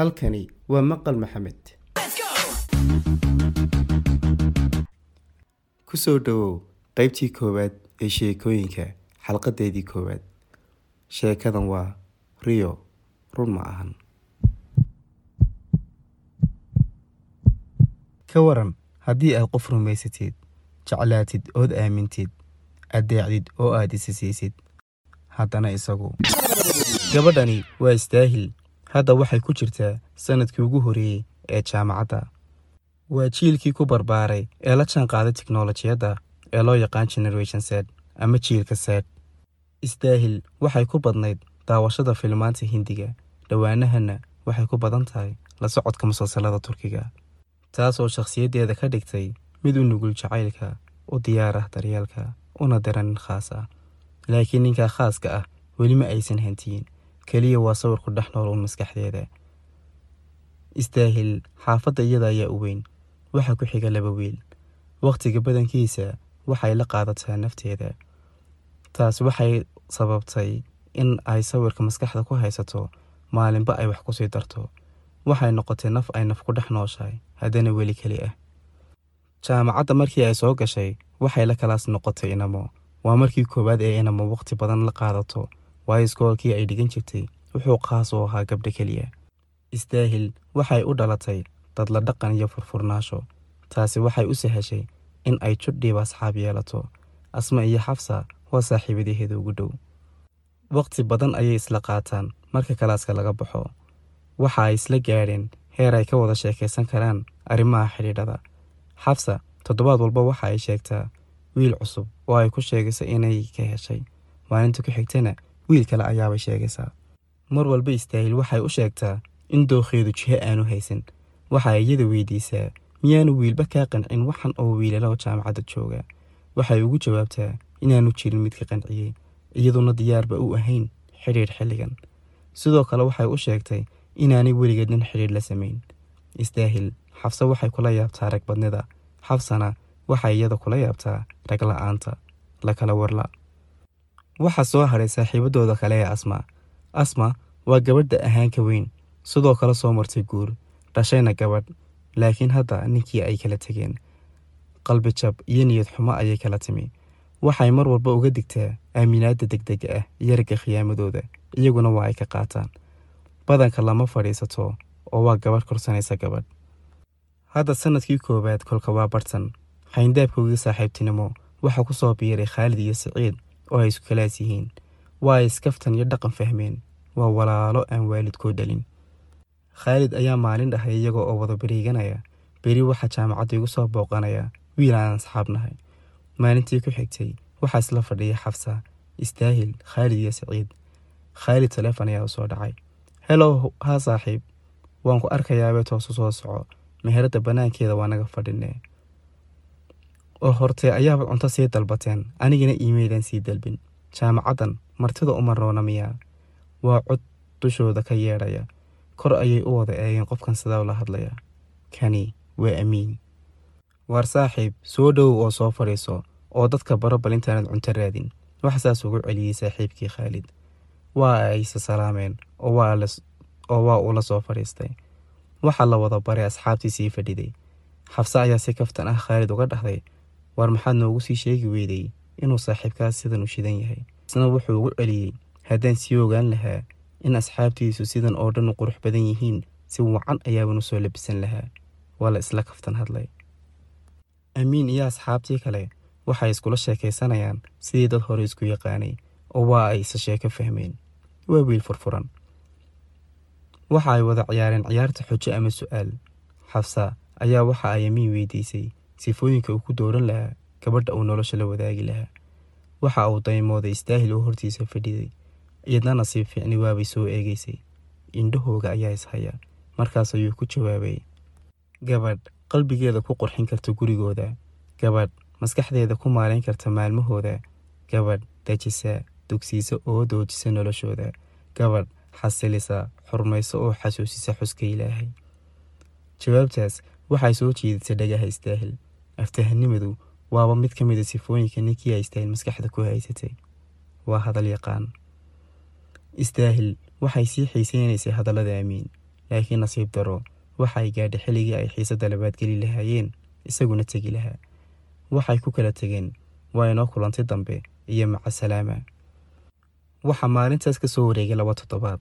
halkani waa maqal maxamed. Ku soo dhowow qaybtii koowaad ee sheekooyinka xalqadeedii koowaad. Sheekadan waa riyo run ma ahan. Ka waran haddii aad qof rumaysatid jeclaatid ood aamintid addeecdid oo aad isa siisid haddana isagu. Gabadhani waa istaahil hadda waxay ku jirtaa sannadkii ugu horreeyey ee jaamacadda. Waa jiilkii ku barbaaray ee la jaan qaaday tiknolojiyadda ee loo yaqaan generation sed ama jiilka sed istaahil waxay ku badnayd daawashada filmaanta hindiga. Dhowaanahanna waxay ku badan tahay la socodka musalsalada turkiga taasoo shakhsiyaddeeda ka dhigtay mid u nugul jacaylka u diyaar ah daryeelka una dira nin khaas ah. Laakiin ninkaa khaaska ah weli ma aysan hantiyin keliya waa sawirku dhex nool un maskaxdeeda. Istaahil xaafadda iyada ayaa u weyn. Waxaa ku xiga laba wiil. Wakhtiga badankiisa waxay la qaadataa nafteeda. Taas waxay sababtay in ay sawirka maskaxda ku haysato maalinba ay wax ku sii darto. Waxay noqotay naf ay naf ku dhex nooshahay. Haddana weli keli ah. Jaamacadda markii ay soo gashay waxay la kalaas noqotay inamo. Waa markii koowaad ee inamo wakhti badan la qaadato waayo iskoolkii ay dhigan jirtay wuxuu qaas u ahaa gabdho keliya. Istaahil waxay u dhalatay dadla dhaqan iyo furfurnaasho taasi waxay u sahashay in ay judhiiba asxaab yeelato. Asma iyo xafsa waa saaxiibadaheeda ugu dhow. Wakhti badan ayay isla qaataan marka kalaaska laga baxo. Waxa ay isla gaadheen heer ay ka wada sheekaysan karaan arrimaha xidhiidhada. Xafsa toddobaad walba waxa ay sheegtaa wiil cusub oo ay ku sheegayso inay ka heshay. Maalinta ku xigtana wiil kale ayaabay sheegaysaa. Mar walba istaahil waxay u sheegtaa in dookheedu jiho aanu haysan. Waxa ay iyada weydiisaa miyaanu wiilba kaa qancin waxan oo wiilalao jaamacadda jooga. Waxay ugu jawaabtaa inaanu jirin mid ka qanciyey iyaduna diyaarba u ahayn xidhiidh xilligan. Sidoo kale waxay u sheegtay inaanay weligeed nin xidhiidh la samayn. Istaahil xafse waxay kula yaabtaa ragbadnida xafsana waxay iyada kula yaabtaa rag la'aanta. La kala warla waxaa soo hadhay saaxiibadooda kale ee asma asma waa gabadha ahaanka weyn sidoo kale soo martay guur dhashayna gabadh laakiin hadda ninkii ay kala tegeen qalbi jab iyo niyad xumo ayay kala timi. Waxay mar walba uga digtaa aaminaadda degdega ah iyo khiyaamadooda iyaguna waa ay ka qaataan. Badanka lama fadhiisato oo waa gabadh korsanaysa gabadh. Hadda sannadkii koowaad kolka waa bartan. Xayndaabkoogii saaxiibtinimo waxaa ku soo biiray khaalid iyo siciid oo ay isku kalaas yihiin. Waa ay iskaftan iyo dhaqan fahmeen. Waa walaalo aan waalidkoo dhalin. Khaalid ayaa maalin dhahay iyaga oo wada beriiganaya. Beri waxaa jaamacadda igu soo booqanaya. Wiil aan asxaabnahay maalintii ku xigtay waxaa isla fadhiya xafsa istaahil khaalid iyo siciid khaalid taleefon ayaa u soo dhacay. Helow haa saaxiib. Waan ku arkayaabee toosu soo soco. Meheradda bannaankeeda waa naga fadhinee oo hortee ayaaba cunto sii dalbateen. Anigana iimaydan sii dalbin. Jaamacaddan martida uma roona miyaa. Waa cod dushooda ka yeedhaya. Kor ayay u wada eegeen qofkan sidaa ula hadlaya kani waa amiin. Waar saaxiib soo dhowow oo soo fadhiiso oo dadka baro bal intaanad cunto raadin. Wax saas ugu celiyey saaxiibkii khaalid. Waa ayse salaameen oo waa ula soo fadhiistay. Waxaa la wada baray asxaabtii sii fadhiday. Xabse ayaa si kaftan ah khaalid uga dhahday waar maxaad noogu sii sheegi weyday inuu saaxiibkaas sidan u shidan yahay? Isna wuxuu ugu celiyey haddaan sii ogaan lahaa in asxaabtiisu sidan oo dhan u qurux badan yihiin si wacan ayaabanu soo labisan lahaa. Waa la isla kaftan hadlay. Amiin iyo asxaabtii kale waxay iskula sheekaysanayaan sidii dad hore isku yaqaanay oo waa ay isa sheeko fahmeen. Waa wiil furfuran. Waxa ay wada ciyaareen ciyaarta xujo ama su'aal. Xafsa ayaa waxa ay amiin weydiisay sifooyinka uu ku dooran lahaa gabadha uu nolosha la wadaagi lahaa. Waxa uu daymooday istaahil oo hortiisa fadhiday iyadna nasiib fiicni waabay soo eegaysay. Indhahooga ayaa ishaya markaas ayuu ku jawaabay. Gabadh qalbigeeda ku qurxin karta gurigooda. Gabadh maskaxdeeda ku maarayn karta maalmahooda. Gabadh dejisa dugsiisa oo doojisa noloshooda. Gabadh xasilisa xurmayso oo xasuusisa xuska ilaahay. Jawaabtaas waxay soo jiidisay dhagaha istaahil aftahanimadu waaba mid ka mida sifooyinka ninkii ay istaahil maskaxda ku haysatay. Waa hadal yaqaan istaahil waxay sii xiiseynaysay hadallada amiin laakiin nasiib daro waxa ay gaadhay xilligii ay xiisadda labaad geli lahaayeen isaguna tegi lahaa. Waxay ku kala tegeen waa inoo kulantay dambe iyo macasalaama waxaa maalintaas ka soo wareegay laba toddobaad.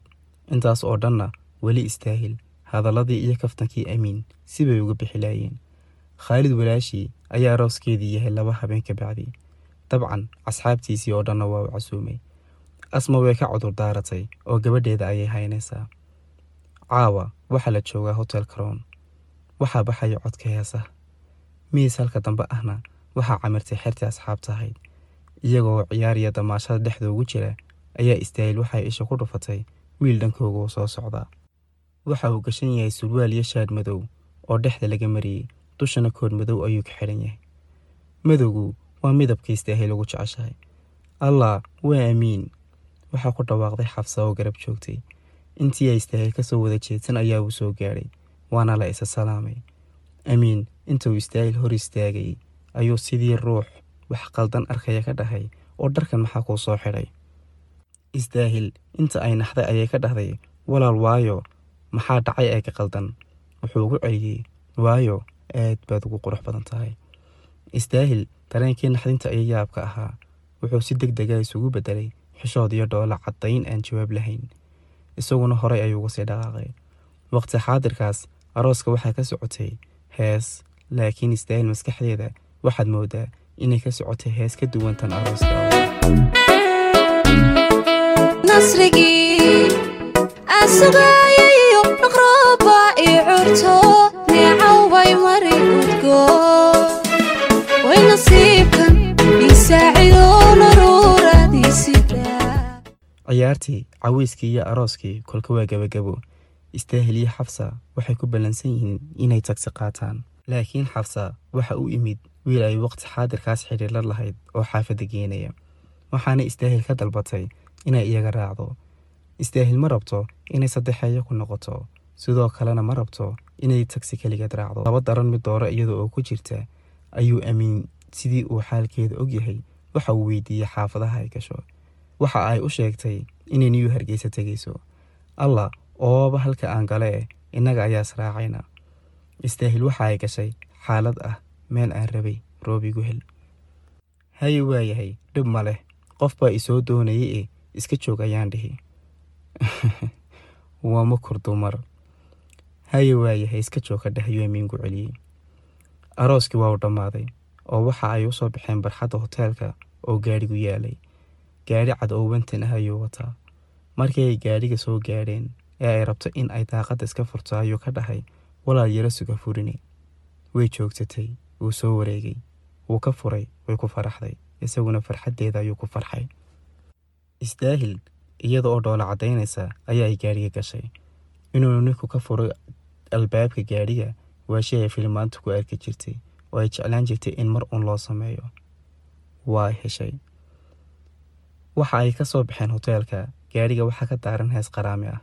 Intaas oo dhanna weli istaahil hadalladii iyo kaftankii amiin sibay uga bixilaayeen khaalid walaashii ayaa arooskeedii yahay laba habeen ka bacdi. Dabcan asxaabtiisii oo dhanna waa u casuumay. Asma way ka cudur daaratay oo gabadheeda ayay haynaysaa. Caawa waxaa la joogaa hotel karoon waxaa baxaya codka heesaha. Miis halka dambe ahna waxaa camirtay xertii asxaabta ahayd. Iyagoo ciyaariya damaashada dhexda ugu jira ayaa istaahil waxay isha ku dhufatay wiil dhankooga oo soo socda. Waxa uu gashan yahay surwaal iyo shaadh madow oo dhexda laga mariyey dushana kood madow ayuu ka xidhan yahay. Madowgu waa midabka istaahil ugu jeceshahay. Allah waa amiin. Waxaa ku dhawaaqday xafsa oo garab joogtay. Intii ay istaahil ka soo wada jeedsan ayaa uu soo gaadhay waana la isa salaamay. Amiin intuu istaahil hor istaagay ayuu sidii ruux wax qaldan arkaya ka dhahay oo dharkan maxaa kuu soo xidhay? Istaahil inta ay naxday ayay ka dhahday walaal waayo maxaa dhacay ee ka qaldan? Wuxuu ugu celiyey waayo aad baad ugu qurux badan tahay. Istaahil dareenkii naxdinta iyo yaabka ahaa wuxuu si deg dega isugu beddelay xishood iyo dhoola caddayn aan jawaab lahayn. Isaguna horay ayuu uga sii dhaqaaqay. Waqti xaadirkaas arooska waxaa ka socotay hees laakiin istaahil maskaxdeeda waxaad moodaa inay ka socotay hees ka duwan tan arooska ciyaartii caweyskii iyo arooskii kolka waa gebagabo istaahil iyo xafsa waxay ku ballansan yihiin inay tagsi qaataan. Laakiin xafsa waxa u imid wiil ay waqti xaadirkaas xidhiirla lahayd oo xaafadda geenaya. Waxaana istaahil ka dalbatay inay iyaga raacdo. Istaahil ma rabto inay saddexeeyo ku noqoto. Sidoo kalena ma rabto inay tagsi keligeed raacdo. Laba daran mid dooro iyada oo ku jirta ayuu amiin sidii uu xaalkeeda ogyahay waxa uu weydiiyey xaafadaha ay gasho waxa ay u sheegtay inay niyuu hargeysa tegayso allah ooba halka aan gale eh innaga ayaa israacayna istaahil waxa ay gashay xaalad ah meel aan rabay roobigu hel. Haye waayahay dhib ma leh. Qof baa isoo doonayay e iska joog ayaan dhihi. Waa makur dumar. Haye waayahay iska joog ka dheh amiinku celiyey arooskii waa u dhammaaday oo waxa ay u soo baxeen barxadda hoteelka oo gaadhigu yaalay gaadhi cad oo wantan ah ayuu wataa markii ay gaadhiga soo gaadheen ee ay rabto in ay daaqadda iska furto ayuu ka dhahay walaal yaro suga furini. Way joogsatay wuu soo wareegay wuu ka furay way ku faraxday isaguna farxaddeeda ayuu ku farxay. Istaahil iyada oo dhoola caddaynaysa ayaa ay gaadhiga gashay. Inuu ninku ka furo albaabka gaadhiga waa shay ay filmaanta ku arki jirtay oo ay jeclaan jirtay in mar uun loo sameeyo. Waa heshay waxa ay ka soo baxeen hoteelka. Gaadhiga waxaa ka daaran hees qaraami ah.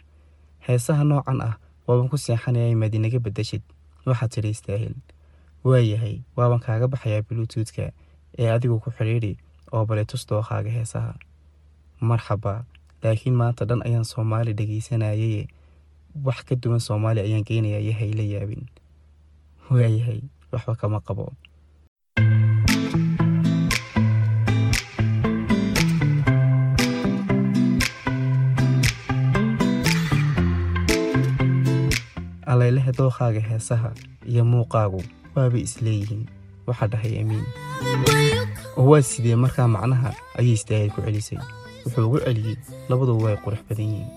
Heesaha noocan ah waaban ku seexanaya madiinaga bedeshid waxaad tidhi istaahil. Waayahay waaban kaaga baxayaa bluutuudka ee adigu ku xidhiidhi oo baletus dookhaaga heesaha. Marxaba laakiin maanta dhan ayaan soomaali dhegaysanayay. Wax ka duwan soomaali ayaan geynayaa iyo hayla yaabin. Waayahay waxba kama qabo allaylehe dookhaaga heesaha iyo muuqaagu waabay isleeyihiin waxaa dhahay amiin. Oo waa sidee markaa macnaha ayay istaahil ku celisay? Wuxuu ugu celiyey labaduba way qurux badan yihiin.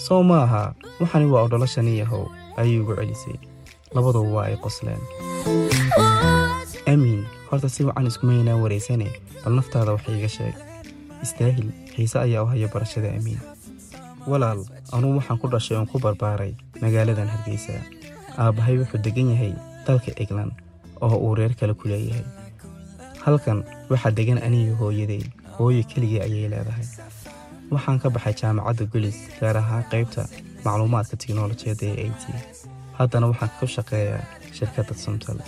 Soo ma aha waxani waa odholashani yahow ayay ugu celisay. Labaduba waa ay qosleen. Amiin. Horta si wacan iskumaynaa waraysane bal naftaada wax iiga sheeg istaahil xiise ayaa u haya barashada amiin. Walaal anuu waxaan ku dhashay oon ku barbaaray magaaladan hargeysa aabbahay wuxuu degan yahay dalka eglan oo uu reer kale ku leeyahay. Halkan waxaa degan aniga hooyaday hooyo keligii ayay leedahay. Waxaan ka baxay jaamacadda golis gaar ahaan qaybta macluumaadka tiknolojiyadda ee i t haddana waxaan ku shaqeeyaa shirkadda somtal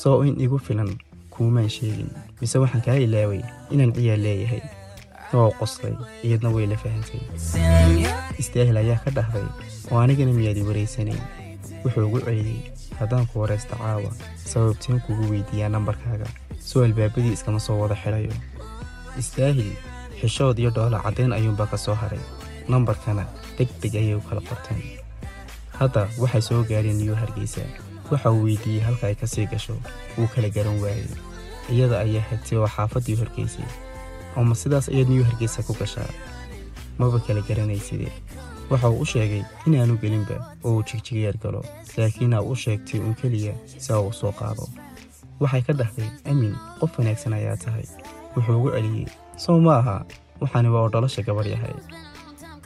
soo in igu filan kuumaan sheegin mise waxaan kaa ilaaway inaan ciyaal leeyahay oo qoslay iyadna way la fahantay istaahil ayaa ka dhahday oo anigana miyaadi waraysanayn wuxuu ugu celiyey haddaan ku waraysta caawa sababteen kugu weydiiyaa nambarkaaga. Soo albaabadii iskama soo wada xidhayo istaahil xishood iyo dhoola caddayn ayuunbaa ka soo haray. Nambarkana deg deg ayay u kala qorteen. Hadda waxay soo gaadheen niyuu hargeysa. Waxa uu weydiiyey halka ay ka sii gasho wuu kala garan waayey. Iyada ayaa hagtay oo xaafaddii horgeysay ooma sidaas ayaad niyuu hargeysa ku gashaa. Maba kala garanayside waxa uu u sheegay inaanu gelinba oo uu jigjigayaar galo laakiina u sheegtay uun keliya si a u soo qaado. Waxay ka dhahday amin qof wanaagsan ayaa tahay. Wuxuu ugu celiyey sow ma aha waxaani waa oo dhalasha gabarh yahay.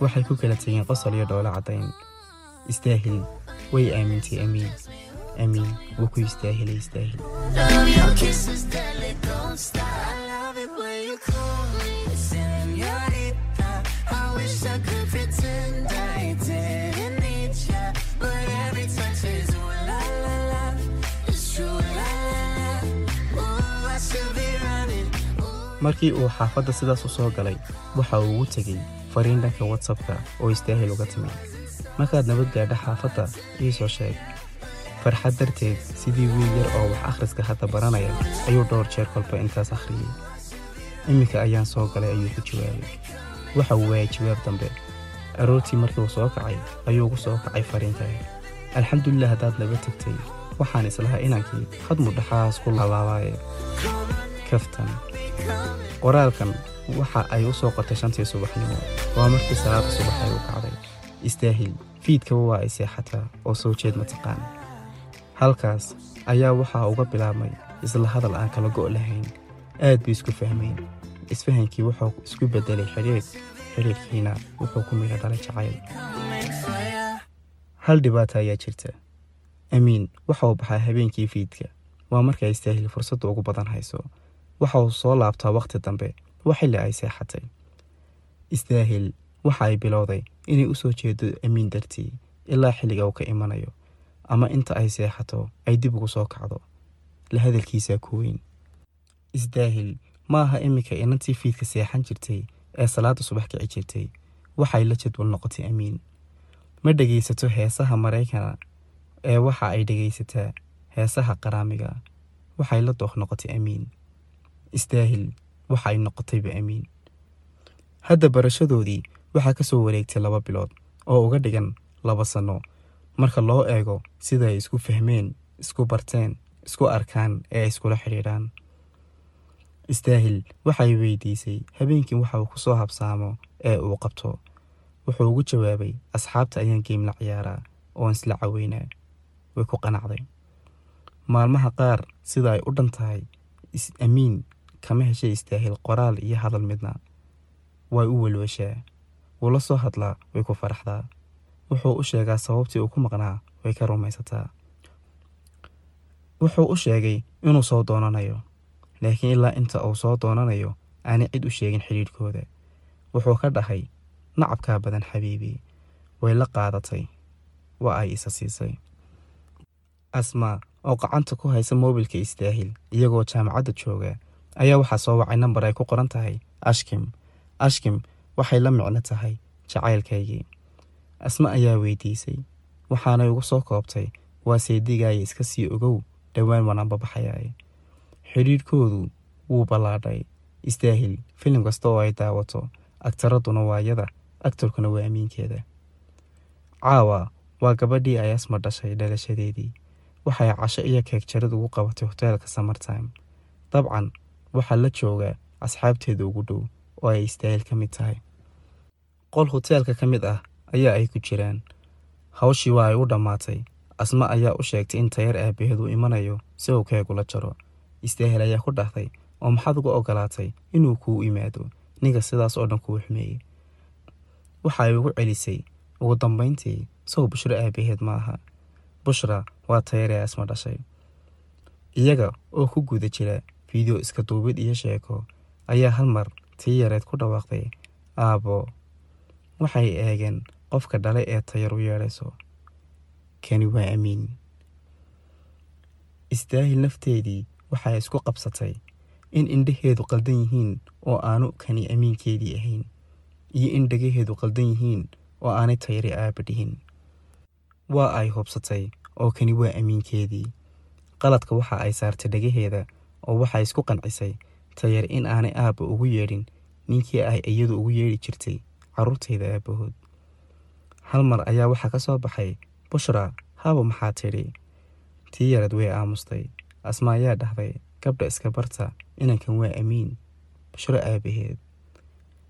Waxay ku kala tegeen qosol iyo dhoolo caddayn. Istaahil way aamintay amiin amiin wuu ku istaahilay istaahil markii uu xaafadda sidaas u soo galay waxa uu ugu tegey fariin dhanka watsapka oo istaahil uga timi markaad nabad gaadha xaafadda ii soo sheeg. Farxad darteed sidii wiil yar oo wax akhriska hadda baranaya ayuu dhowr jeer kolba intaas akhriyey iminka ayaan soo galay ayuu ku jawaabay waxa uu waayay jawaab dambe. Aroortii markii uu soo kacay ayuu ugu soo kacay fariinta alxamdulilah haddaad naga tagtay waxaan islahaa inankii hadmu dhaxaas ku laalaabaaye. Kaftan qoraalkan waxa ay u soo qortay shantii subaxnimo. Waa markii salaada subax ay u kacday. Istaahil fiidkaba waa ay seexataa oo soo jeed mataqaan halkaas ayaa waxaa uga bilaabmay isla hadal aan kala go' lahayn. Aad bay isku fahmayn isfahankii wuxuu isku beddelay xidhiidh xidhiidhkiina wuxuu ku midha dhalay jacayl. Hal dhibaata ayaa jirta. Amiin waxa baxaa habeenkii fiidka. Waa marka istaahil fursadda ugu badan hayso. Waxa uu soo laabtaa wakhti dambe waa xilli ay seexatay. Istaahil waxa ay bilowday inay u soo jeedo amiin dartii ilaa xilliga uu ka imanayo. Ama inta ay seexato ay dib ugu soo kacdo. La hadalkiisaa ku weyn. Isdaahil ma aha iminka inantii fiidka seexan jirtay ee salaada subax kici jirtay waxay la jadwal noqotay amiin. Ma dhegaysato heesaha maraykana ee waxa ay dhegaysataa heesaha qaraamiga. Waxay la dooq noqotay amiin. Isdaahil waxa ay noqotayba amiin. Hadda barashadoodii waxaa ka soo wareegtay laba bilood oo uga dhigan laba sanno marka loo eego sida ay isku fahmeen isku barteen isku arkaan ee ay iskula xidhiidhaan istaahil. Waxay weydiisay habeenkii waxa uu ku soo habsaamo ee uu qabto. Wuxuu ugu jawaabay asxaabta ayaan geym la ciyaaraa oon isla caweynaa. Way ku qanacday. Maalmaha qaar sida ay u dhan tahay amiin kama heshay istaahil qoraal iyo hadal midna. Way u welweshaa. Wuu la soo hadlaa way ku faraxdaa. Wuxuu u sheegaa sababtii uu ku maqnaa way ka rumaysataa. Wuxuu u sheegay inuu soo doonanayo laakiin ilaa inta uu soo doonanayo aanay cid u sheegin xidhiidhkooda. Wuxuu ka dhahay nacabkaa badan xabiibi way la qaadatay waa ay isa siisay. Asmaa oo gacanta ku haysa moobilka istaahil iyagoo jaamacadda jooga ayaa waxaa soo wacay nambar ay ku qoran tahay ashkim ashkim waxay la micno tahay jacaylkaygii. Asma ayaa weydiisay waxaanay ugu soo koobtay waa seedigaaya iska sii ogow dhowaan wanaanbabaxayaaye xidhiidhkoodu wuu ballaadhay. Istaahil filim kasta oo ay daawato agtaraduna waa yada agtarkuna waa amiinkeeda. Caawa waa gabadhii ay asma dhashay dhalashadeedii waxay casho iyo keegjarad ugu qabatay hoteelka samertime dabcan waxaa la jooga asxaabteeda ugu dhow oo ay istaahil ka mid tahay. Qol hoteelka ka mid ah ayaa ay ku jiraan. Hawshii waa ay u dhammaatay. Asma ayaa u sheegtay in tayar aabaheed uu imanayo si uu keegula jaro istaahil ayaa ku dhahday oo maxaad uga ogolaatay inuu kuu imaado ninka sidaas oo dhan kuu xumeeyey. Waxa ay ugu celisay ugu dambayntii sow bushro aabaheed ma aha. Bushra waa tayar ee asma dhashay. Iyaga oo ku guda jira fiideo iska duubid iyo sheeko ayaa hal mar tii yareed ku dhawaaqday aabbo waxay eegeen qofka dhale ee tayar u yeedhayso. Kani waa amiin istaahil nafteedii waxay isku qabsatay in indhaheedu qaldan yihiin oo aanu kani amiinkeedii ahayn iyo in dhagaheedu qaldan yihiin oo aanay tayri aaba dhihin. Waa ay hubsatay oo kani waa amiinkeedii qaladka waxa ay saartay dhagaheeda oo waxay isku qancisay tayar in aanay aabba ugu yeedhin ninkii ay iyadu ugu yeedhi jirtay carruurtayda aabbahood. Hal mar ayaa waxaa ka soo baxay bushra haba maxaa tidhi. Tii yarad way aamustay asma ayaa dhahday gabdha iska barta inankan waa amiin bushro aabaheed.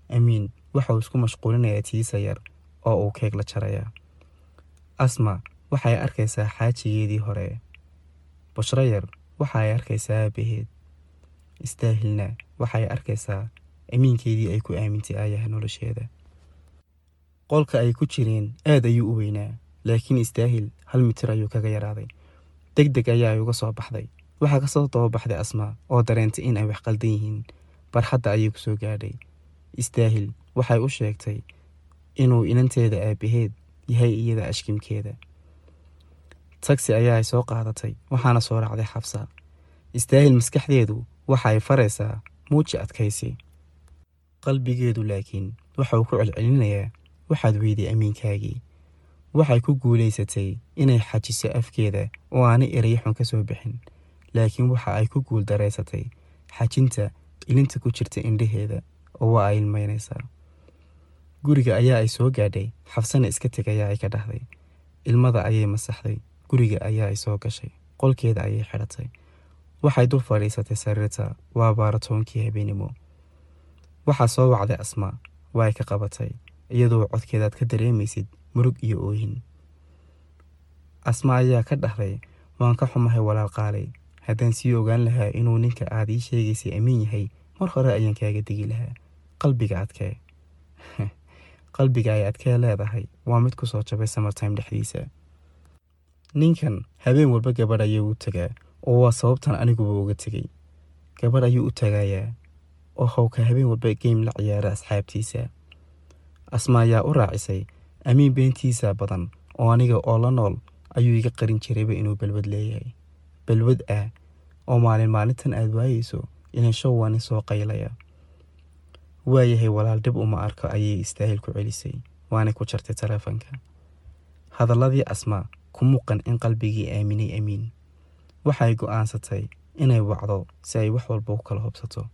Amiin waxa uu isku mashquulinayaa tiisa yar oo uu keeg la jarayaa. Asma waxay arkaysaa xaajigeedii hore. Bushro yar waxa ay arkaysaa aabaheed. Istaahilna waxay arkaysaa amiinkeedii ay ku aamintay aayaha nolosheeda. Qolka ay ku jireen aad ayuu u weynaa laakiin istaahil hal mitir ayuu kaga yaraaday. Deg deg ayaa ay uga soo baxday waxaa ka soo dababaxday asma oo dareentay in ay wax qaldan yihiin. Barxadda ayay ku soo gaadhay. Istaahil waxay u sheegtay inuu inanteeda aabaheed yahay iyada ashkimkeeda. Tagsi ayaa ay soo qaadatay waxaana soo raacday xabsa. Istaahil maskaxdeedu waxa ay faraysaa muuji adkaysi qalbigeedu laakiin waxa uu ku celcelinayaa waxaad weyday amiinkaagii. Waxay ku guulaysatay inay xajiso afkeeda oo aanay erayo xun ka soo bixin laakiin waxa ay ku guul daraysatay xajinta ilinta ku jirta indhaheeda oo waa ay ilmaynaysaa guriga ayaa ay soo gaadhay xabsana iska teg ayaa ay ka dhahday ilmada ayay masaxday guriga ayaa ay soo gashay qolkeeda ayay xidhatay. Waxay dul fadhiisatay sariirta waa baaratoonkii habeenimo waxaa soo wacday asmaa waa ay ka qabatay iyadoo codkeedaad ka dareemaysid murug iyo oohin asma ayaa ka dhahday waan ka xumahay walaal qaalay haddaan sii ogaan lahaa inuu ninka aad ii sheegaysay amiin yahay mar hore ayaan kaaga degi lahaa. Qalbiga adkee. Qalbiga ay adkee leedahay. Waa mid ku soo jabay samartime dhexdiisa. Ninkan habeen walba gabadh ayuu u tagaa oo waa sababtan aniguba uga tegay gabadh ayuu u tagayaa oo howka habeen walba geym la ciyaara asxaabtiisa. Asma ayaa u raacisay amiin beentiisa badan oo aniga oo la nool ayuu iga qarin jirayba inuu balwad leeyahay. Balwad ah oo maalin maalintan aad waayeyso inay show soo qaylaya. Waayahay walaal dhib uma arko ayay istaahil ku celisay waanay ku jartay taleefanka. Hadalladii asma ku muuqan in qalbigii aaminay amiin waxay go'aansatay inay wacdo si ay wax walba u kala hubsato.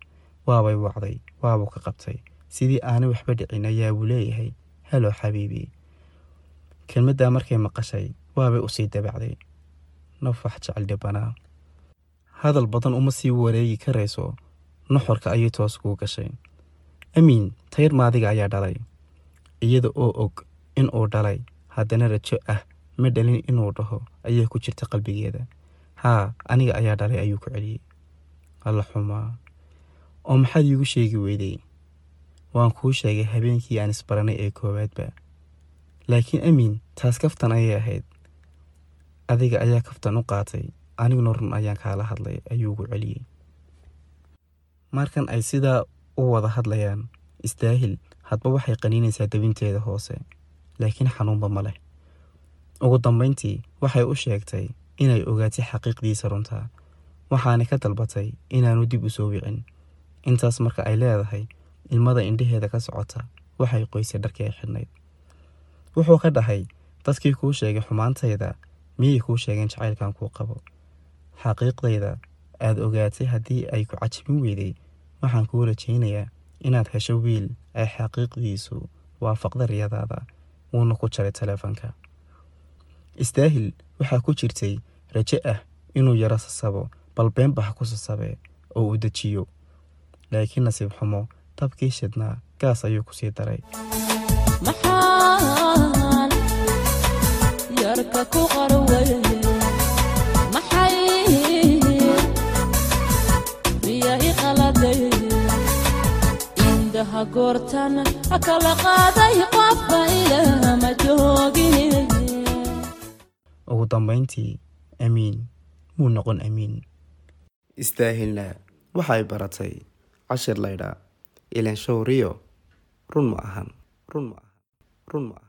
Waabay wacday waabuu ka qabtay. Sidii aanay waxba dhicin ayaa buu leeyahay halo xabiibi. Kelmaddaa markay maqashay waabay u sii dabacday. Nafax jecel dhibanaa hadal badan uma sii wareegi karayso. Nuxurka ayay toos kuu gashay. Amiin tayr maadiga ayaa dhalay. Iyada oo og in uu dhalay haddana rajo ah ma dhalin inuu dhaho ayaa ku jirta qalbigeeda. Haa aniga ayaa dhalay ayuu ku celiyey alla xumaa. Oo maxaad iigu sheegi weyday? Waan kuu sheegay habeenkii aan isbaranay ee koowaadba. Laakiin amiin taas kaftan ayay ahayd. Adiga ayaa kaftan u qaatay aniguna run ayaan kaala hadlay ayuu ugu celiyey markan ay sidaa u wada hadlayaan istaahil hadba waxay qaniinaysaa dabinteeda hoose laakiin xanuunba ma leh. Ugu dambayntii waxay u sheegtay inay ogaatay xaqiiqdiisa runtaa waxaanay ka dalbatay inaanu dib u soo wicin. Intaas marka ay leedahay ilmada indhaheeda ka socota waxay qoysay dharkii ay xidhnayd. Wuxuu ka dhahay dadkii kuu sheegay xumaantayda miyay kuu sheegeen jacaylkan kuu qabo xaqiiqdayda aad ogaatay haddii ay ku cajabin weyday waxaan kuu rajaynayaa inaad hesho wiil ay xaqiiqdiisu waafaqda riyadaada. Wuuna ku jaray taleefanka. Istaahil waxaa ku jirtay rajo ah inuu yaro sasabo bal beenba ha ku sasabee oo uu dejiyo. Laakiin nasiib xumo dabkii shidnaa gaas ayuu ku sii daray. Maxaan yarka ku qarway indhaha goortan kala qaaday qofba ilama joogin. Ugu dambayntii amiin muu noqon amiin istaahilna waxay baratay cashir laydhaa ilan show rio run ma ahan run ma ahan run ma ahan